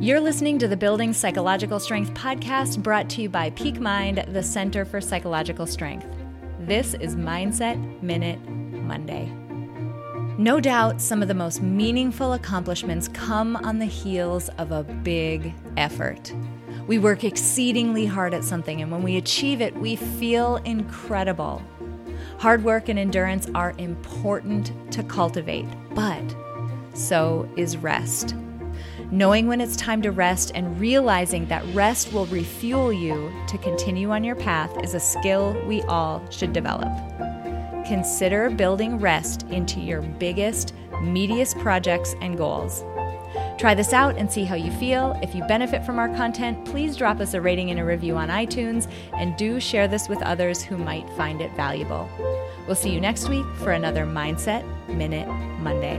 You're listening to the Building Psychological Strength podcast brought to you by Peak Mind, the Center for Psychological Strength. This is Mindset Minute Monday. No doubt, some of the most meaningful accomplishments come on the heels of a big effort. We work exceedingly hard at something, and when we achieve it, we feel incredible. Hard work and endurance are important to cultivate, but so is rest. Knowing when it's time to rest and realizing that rest will refuel you to continue on your path is a skill we all should develop. Consider building rest into your biggest, meatiest projects and goals. Try this out and see how you feel. If you benefit from our content, please drop us a rating and a review on iTunes and do share this with others who might find it valuable. We'll see you next week for another Mindset Minute Monday.